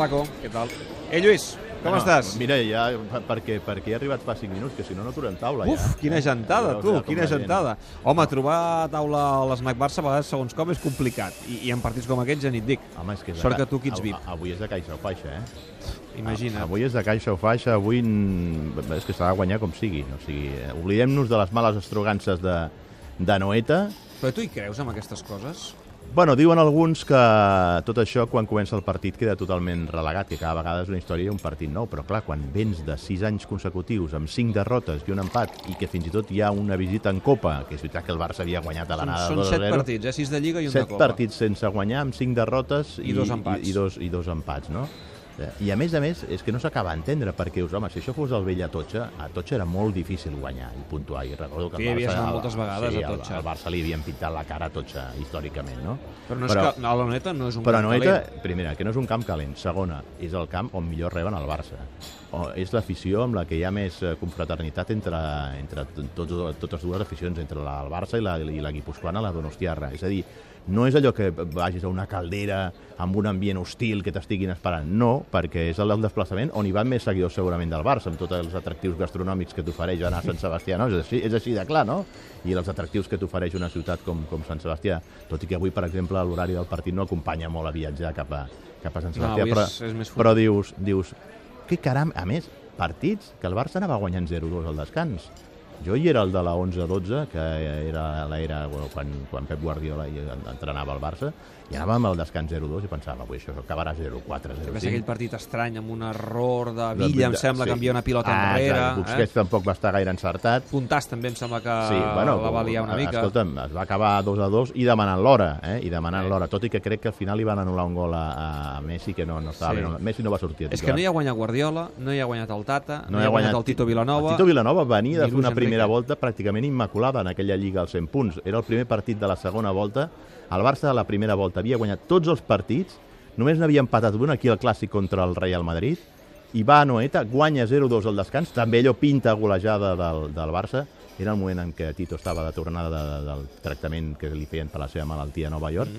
Paco, què tal? Eh, Lluís, com estàs? Mira, ja, perquè, perquè he arribat fa 5 minuts, que si no, no trobem taula, Uf, ja. quina gentada, Ja tu, com quina gentada. Home, trobar taula a l'Snac Barça a vegades, segons com, és complicat. I, i en partits com aquests ja ni et dic. Home, és que és de Sort ca- que tu aquí ets VIP. Avui és de caixa o faixa, eh? Imagina't. Avui és de caixa o faixa, avui és que s'ha de guanyar com sigui. O sigui, eh, oblidem-nos de les males estrogances de, de Noeta. Però tu hi creus, amb aquestes coses? Bueno, diuen alguns que tot això, quan comença el partit, queda totalment relegat, que cada vegada és una història i un partit nou. Però, clar, quan vens de 6 anys consecutius, amb 5 derrotes i un empat, i que fins i tot hi ha una visita en Copa, que és veritat que el Barça havia guanyat a Són, l'anada són 2 set 0, partits, eh? Sis de Lliga i un de set Copa. partits sense guanyar, amb 5 derrotes I dos empats. I, i, dos, i dos empats, no? I a més a més, és que no s'acaba d'entendre, perquè, us, home, si això fos el vell Atocha, a Atocha era molt difícil guanyar i puntuar. I recordo que Sí, el Barça, anat el- moltes vegades sí, a Atocha. El, el Barça li havien pintat la cara a Atocha, històricament, no? Però no és Però- que a la Noeta no és un però camp Noeta, calent. primera, que no és un camp calent. Segona, és el camp on millor reben el Barça. És l'afició amb la que hi ha més eh, confraternitat entre, entre tots, totes dues aficions, entre la del Barça i la, i la guipuscoana, la donostiarra. És a dir, no és allò que vagis a una caldera amb un ambient hostil que t'estiguin esperant. No, perquè és el desplaçament on hi van més seguidors segurament del Barça, amb tots els atractius gastronòmics que t'ofereix anar a Sant Sebastià. No? És, així, és així de clar, no? I els atractius que t'ofereix una ciutat com, com Sant Sebastià. Tot i que avui, per exemple, l'horari del partit no acompanya molt a viatjar cap a, cap a Sant No, Sebastià. avui però, és- és però dius, dius, que caram, a més, partits que el Barça anava guanyant 0-2 al descans. Jo hi era el de la 11-12, que era l'era bueno, quan, quan Pep Guardiola hi entrenava al Barça, i anàvem al descans 0-2 i pensava, avui això acabarà 0-4, Que va ser aquell 0-5. partit estrany amb un error de Villa, em sembla, que envia una pilota ah, enrere. Exacte, Busquets tampoc va estar gaire encertat. Puntàs també em sembla que Sí, bueno, la va liar una eh, mica. Escolta'm, es va acabar 2 a 2 i demanant l'hora, eh? I demanant l'hora, tot i que crec que al final li van anul·lar un gol a, a Messi que no, no estava Sí. sí. bé. Messi no va sortir. És que no hi ha guanyat Guardiola, no hi ha guanyat el Tata, no, hi hi ha guanyat el Tito Vilanova. El Tito Vilanova venia de fer una Luis primera volta pràcticament immaculada en aquella Lliga als 100 punts. Era el primer partit de la segona volta. El Barça de la primera volta havia guanyat tots els partits, només n'havia empatat un aquí al Clàssic contra el Real Madrid, i va a Noeta, guanya 0-2 al descans, també allò pinta golejada del, del Barça. Era el moment en què Tito estava de tornada de, de, del tractament que li feien per la seva malaltia a Nova York,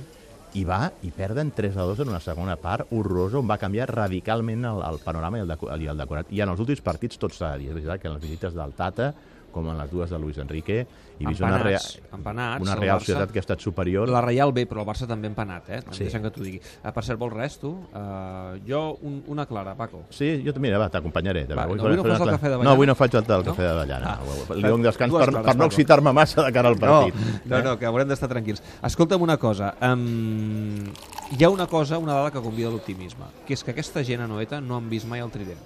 Mm-hmm. i va i perden 3 a 2 en una segona part horrorosa on va canviar radicalment el, el panorama i el, deco i el decorat. I en els últims partits tot s'ha de dir. És veritat que en les visites del Tata, com en les dues de Luis Enrique, he vist una, rea Empanats, una Real Barça. Societat que ha estat superior. La Reial bé, però el Barça també empanat, eh? Sí. Deixa'm que t'ho digui. Uh, per cert, vols res, tu? Uh, jo, un, una clara, Paco. Sí, jo també, va, t'acompanyaré. Va, Avui no, avui no fas el cafè d'avellana? No, avui no faig el, el No? cafè d'avellana. Ah. No? Li dono descans per, clares, per no excitar-me massa de cara al No, partit. no, no, que haurem d'estar tranquils. Escolta'm una cosa. Um, hi ha una cosa, una dada que convida l'optimisme, que és que aquesta gent a Noeta no han vist mai el trident.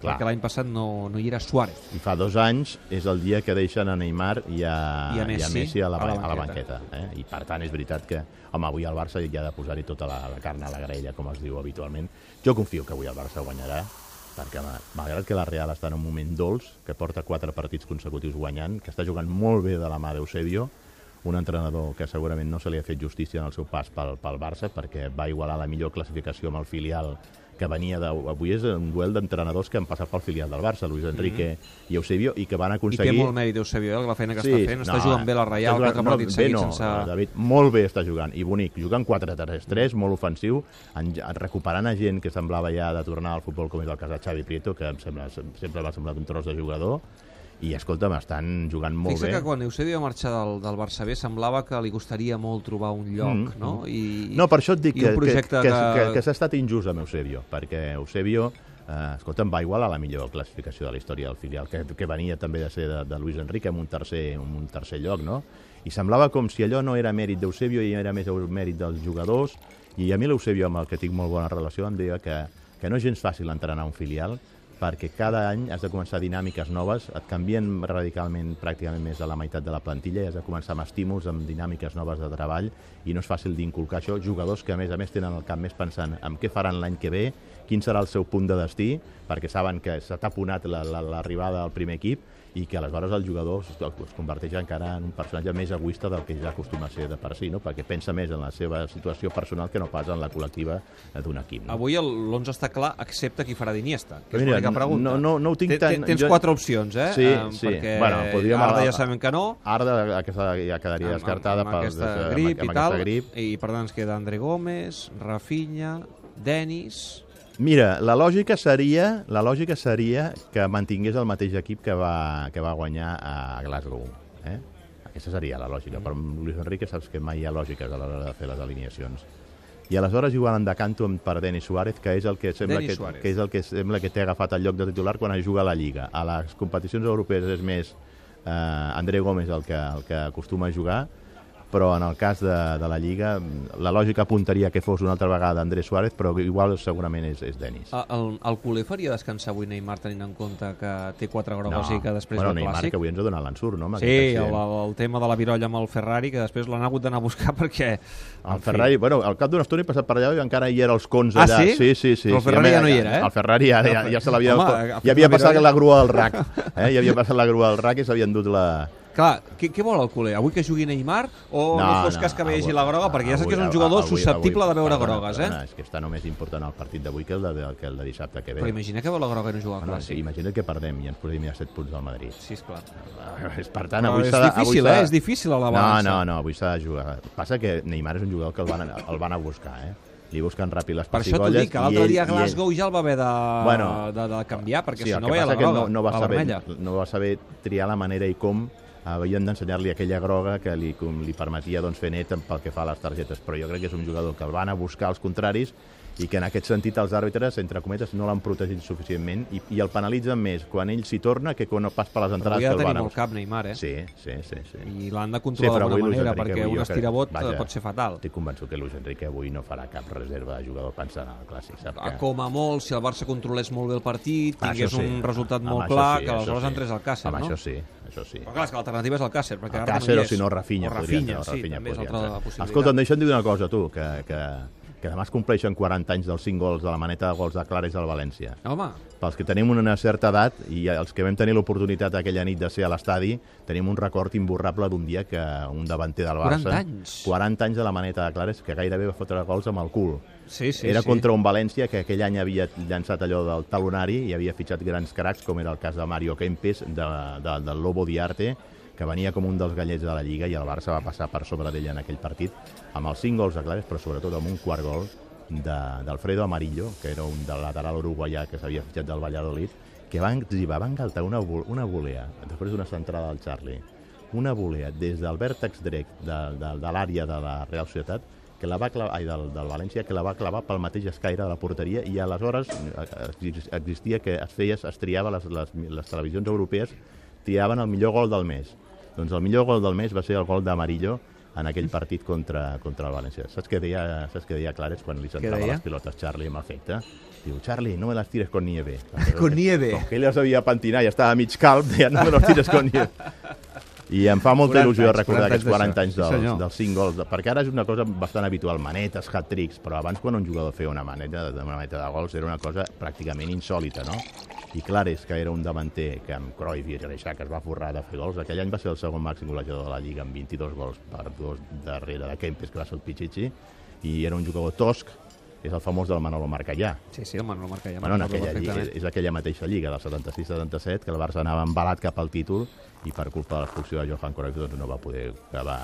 Clar. Perquè l'any passat no, no hi era Suárez. I fa dos anys és el dia que deixen a Neymar i a, I a Messi, i a, Messi a, la, a la a la banqueta. banqueta. Eh? I per tant és veritat que, home, avui al Barça hi ha de posar-hi tota la, la carn a la graella, com es diu habitualment. Jo confio que avui el Barça guanyarà, perquè ma- malgrat que la Real està en un moment dolç, que porta quatre partits consecutius guanyant, que està jugant molt bé de la mà d'Eusebio, un entrenador que segurament no se li ha fet justícia en el seu pas pel, pel Barça, perquè va igualar la millor classificació amb el filial que venia de... Avui és un duel d'entrenadors que han passat pel filial del Barça, Luis Enrique i Eusebio, i que van I aconseguir... té molt mèrit Eusebio, eh, la feina que està fent. Està jugant bé la Reial, quatre jugant- partits seguits no, sense... David, molt bé està jugant, i bonic. Jugant 4-3-3, molt ofensiu, en, en recuperant a gent que semblava ja de tornar al futbol, com és el cas de Xavi Prieto, que em sembla, sempre m'ha semblat un tros de jugador, i escolta'm, estan jugant molt Fixa bé. que quan Eusebio va marxar del, del Barça B semblava que li costaria molt trobar un lloc, Mm, no? I, No, per això et dic que, que, projecte que, que, que s'ha estat injust amb Eusebio, perquè Eusebio, eh, escolta'm, va igualar la millor classificació de la història del filial, que, que venia també de ser de, de Luis Enrique amb un tercer, amb un tercer lloc, no? I semblava com si allò no era mèrit d'Eusebio i era més mèrit dels jugadors, i a mi l'Eusebio, amb el que tinc molt bona relació, em deia que, que no és gens fàcil entrenar un filial, perquè cada any has de començar dinàmiques noves, et canvien radicalment pràcticament més de la meitat de la plantilla i has de començar amb estímuls, amb dinàmiques noves de treball i no és fàcil d'inculcar això. Jugadors que a més a més tenen el cap més pensant en què faran l'any que ve, quin serà el seu punt de destí, perquè saben que s'ha taponat la- la- l'arribada al primer equip i que aleshores el jugador es, es converteix encara en un personatge més egoista del que ja acostuma a ser de per si, no? perquè pensa més en la seva situació personal que no pas en la col·lectiva d'un equip. No? Avui el- l'11 està clar, excepte qui farà d'Iniesta, que és L'única pregunta. no- no- no ho tinc tan- Tens jo- quatre opcions, eh? Sí, Em, sí. Perquè Bueno, podríem- Arda ja sabem que no, Arda aquesta ja quedaria amb, descartada amb, amb pels- aquesta amb- grip amb i tal, aquesta grip. i per tant ens queda André Gómez, Rafinha, Denis, Mira, la lògica seria la lògica seria que mantingués el mateix equip que va, que va guanyar a Glasgow. Eh? Aquesta seria la lògica. Però amb Luis Enrique saps que mai hi ha lògiques a l'hora de fer les alineacions. I aleshores igual en decanto per Denis Suárez, que és el que sembla Denis que, Suárez. que és el que sembla que té agafat el lloc de titular quan es juga a la Lliga. A les competicions europees és més eh, André Gómez el que, el que acostuma a jugar, però en el cas de, de la Lliga la lògica apuntaria que fos una altra vegada André Suárez, però igual segurament és, és Denis. El, el, culer faria descansar avui Neymar tenint en compte que té quatre grogues i que després bueno, del Neymar, clàssic? que avui ens ha donat l'ensurt, no? Sí, el, el, tema de la virolla amb el Ferrari, que després l'han hagut d'anar a buscar perquè... El en fi, Ferrari, bueno, al cap d'una estona he passat per allà i encara hi era els cons Ah, allà. sí? Sí, sí, sí. Però el sí, Ferrari a ja no mi- hi era, eh? El Ferrari ja, ja, ja se l'havia... Ja havia passat la grua del RAC. Eh? Ja havia passat la grua del RAC i s'havia endut la... Clar, què, què vol el culer? Avui que jugui Neymar o no, No, fos no, cas que vegi la groga? Perquè ja saps que és un jugador avui- susceptible avui- de veure perdona, grogues, eh? perdona, És que està només important el partit d'avui que el de, que el de dissabte que ve. Però imagina que veu la groga i no juga al Bueno, sí, clàssic. imagina't que perdem i ens podem ir a 7 punts del Madrid. Sí, esclar. És, per tant, avui és s'ha de... difícil, avui s'ha eh? És difícil a la No, balança. no, no, avui s'ha de jugar. Passa que Neymar és un jugador que el van, el van a buscar, eh? Li busquen ràpid les Per això t'ho pessigolles dic, l'altre dia a i ell- Glasgow ja el va haver de, Bueno, de, de canviar, perquè sí, si no veia la groga, no, no, va saber, vermella. no va saber triar la manera i com havien d'ensenyar-li aquella groga que li, com li permetia doncs, fer net pel que fa a les targetes. Però jo crec que és un jugador que el van a buscar els contraris i que en aquest sentit els àrbitres, entre cometes, no l'han protegit suficientment i, i el penalitzen més quan ell s'hi torna que quan no pas per les Però entrades que el van molt cap Neymar, eh? Sí, sí, sí. sí. I l'han de controlar però sí, d'alguna manera, perquè avui un estirabot vaja, eh, pot ser fatal. Estic convençut que Luis Enrique avui no farà cap reserva de jugador pensant en el clàssic. Sap Ah, que... Com a molt, si el Barça controlés molt bé el partit, Ah, tingués sí. un resultat Amb molt clar, sí, que aleshores sí. entrés al Càcer, Amb no? això sí, això sí. Però clar, és que l'alternativa és el Càcer, perquè El ara Càcer no o si no Rafinha, o Rafinha, entrar, sí, Rafinha també és altra possibilitat. Escolta, em deixa'm dir una cosa, tu, que, que, que demà es compleixen 40 anys dels 5 gols de la maneta de gols de Clares del València. Home, Pels que tenim una certa edat i els que vam tenir l'oportunitat aquella nit de ser a l'estadi, tenim un record imborrable d'un dia que un davanter del Barça... 40 anys. 40 anys de la maneta de Clares, que gairebé va fotre gols amb el cul. sí, sí. era sí. contra un València que aquell any havia llançat allò del talonari i havia fitxat grans cracs, com era el cas de Mario Kempes, de, de, del Lobo Diarte, que venia com un dels gallets de la Lliga i el Barça va passar per sobre d'ell en aquell partit, amb els 5 gols de Clares, però sobretot amb un quart gol d'Alfredo Amarillo, que era un del lateral uruguaià que s'havia fitxat del Valladolid, que va, li va engaltar una, una volea, després d'una centrada del Charlie, una volea des del vèrtex dret de, de, de l'àrea de la Real Societat que la va clavar, ai, del, del València, que la va clavar pel mateix escaire de la porteria i aleshores eh, ex- existia que es feia, es triava, les, les, les televisions europees triaven el millor gol del mes. Doncs el millor gol del mes va ser el gol d'Amarillo en aquell partit contra, contra el València. Saps què deia, saps què deia Clares quan li centrava les pilotes Charlie amb efecte? Diu, Charlie, no me las tires con nieve. Con nieve. Com que ell les havia pentinat i estava mig calp, deia, no me las tires con nieve. I em fa molta 40 il·lusió anys, recordar 40 aquests 40 anys d'això. Sí, dels, senyor. dels 5 gols, perquè ara és una cosa bastant habitual, manetes, hat-tricks, però abans quan un jugador feia una maneta, una maneta de gols era una cosa pràcticament insòlita, no? I Clares, que era un davanter que amb Cruyff i Reixac es va forrar de fer gols, aquell any va ser el segon màxim golejador de la Lliga amb 22 gols per dos darrere de Kempes, que va ser el Pichichi, i era un jugador tosc, és el famós del Manolo Marcallà. Sí, sí, el Manolo Marca ja Bueno, en aquella, perfectament. és aquella mateixa lliga del 76-77 que el Barça anava embalat cap al títol i per culpa de l'expulsió de Johan Cruyff doncs no va poder acabar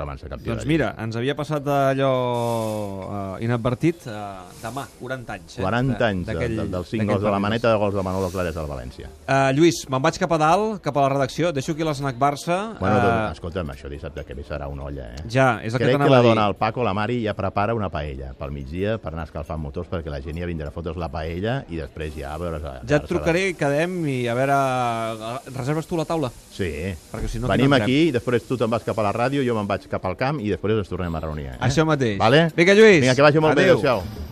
proclamant-se campió Doncs mira, ens havia passat allò uh, inadvertit uh, demà, 40 anys. Eh? 40 anys de, de, dels 5 d'aquell gols de la maneta de gols de Manolo Clares al València. Uh, Lluís, me'n vaig cap a dalt, cap a la redacció, deixo aquí l'Snac Barça. Bueno, Eh, doncs, escolta'm, això dissabte que ve serà una olla, eh? Ja, és el que Crec que t'anava la a dir. dona el Paco, la Mari, ja prepara una paella pel migdia per anar escalfant motors perquè la gent ja vindrà a fotre's la paella i després ja a veure... Ja et trucaré i quedem i a veure... Reserves tu la taula? Sí. Perquè si no, Venim aquí, després tu te'n vas cap a la ràdio, jo me'n vaig cap al camp i després ens tornem a reunir. Eh? Això mateix. Vale? Vinga, Lluís. Vinga, que vagi molt Adéu. bé. Adéu-siau.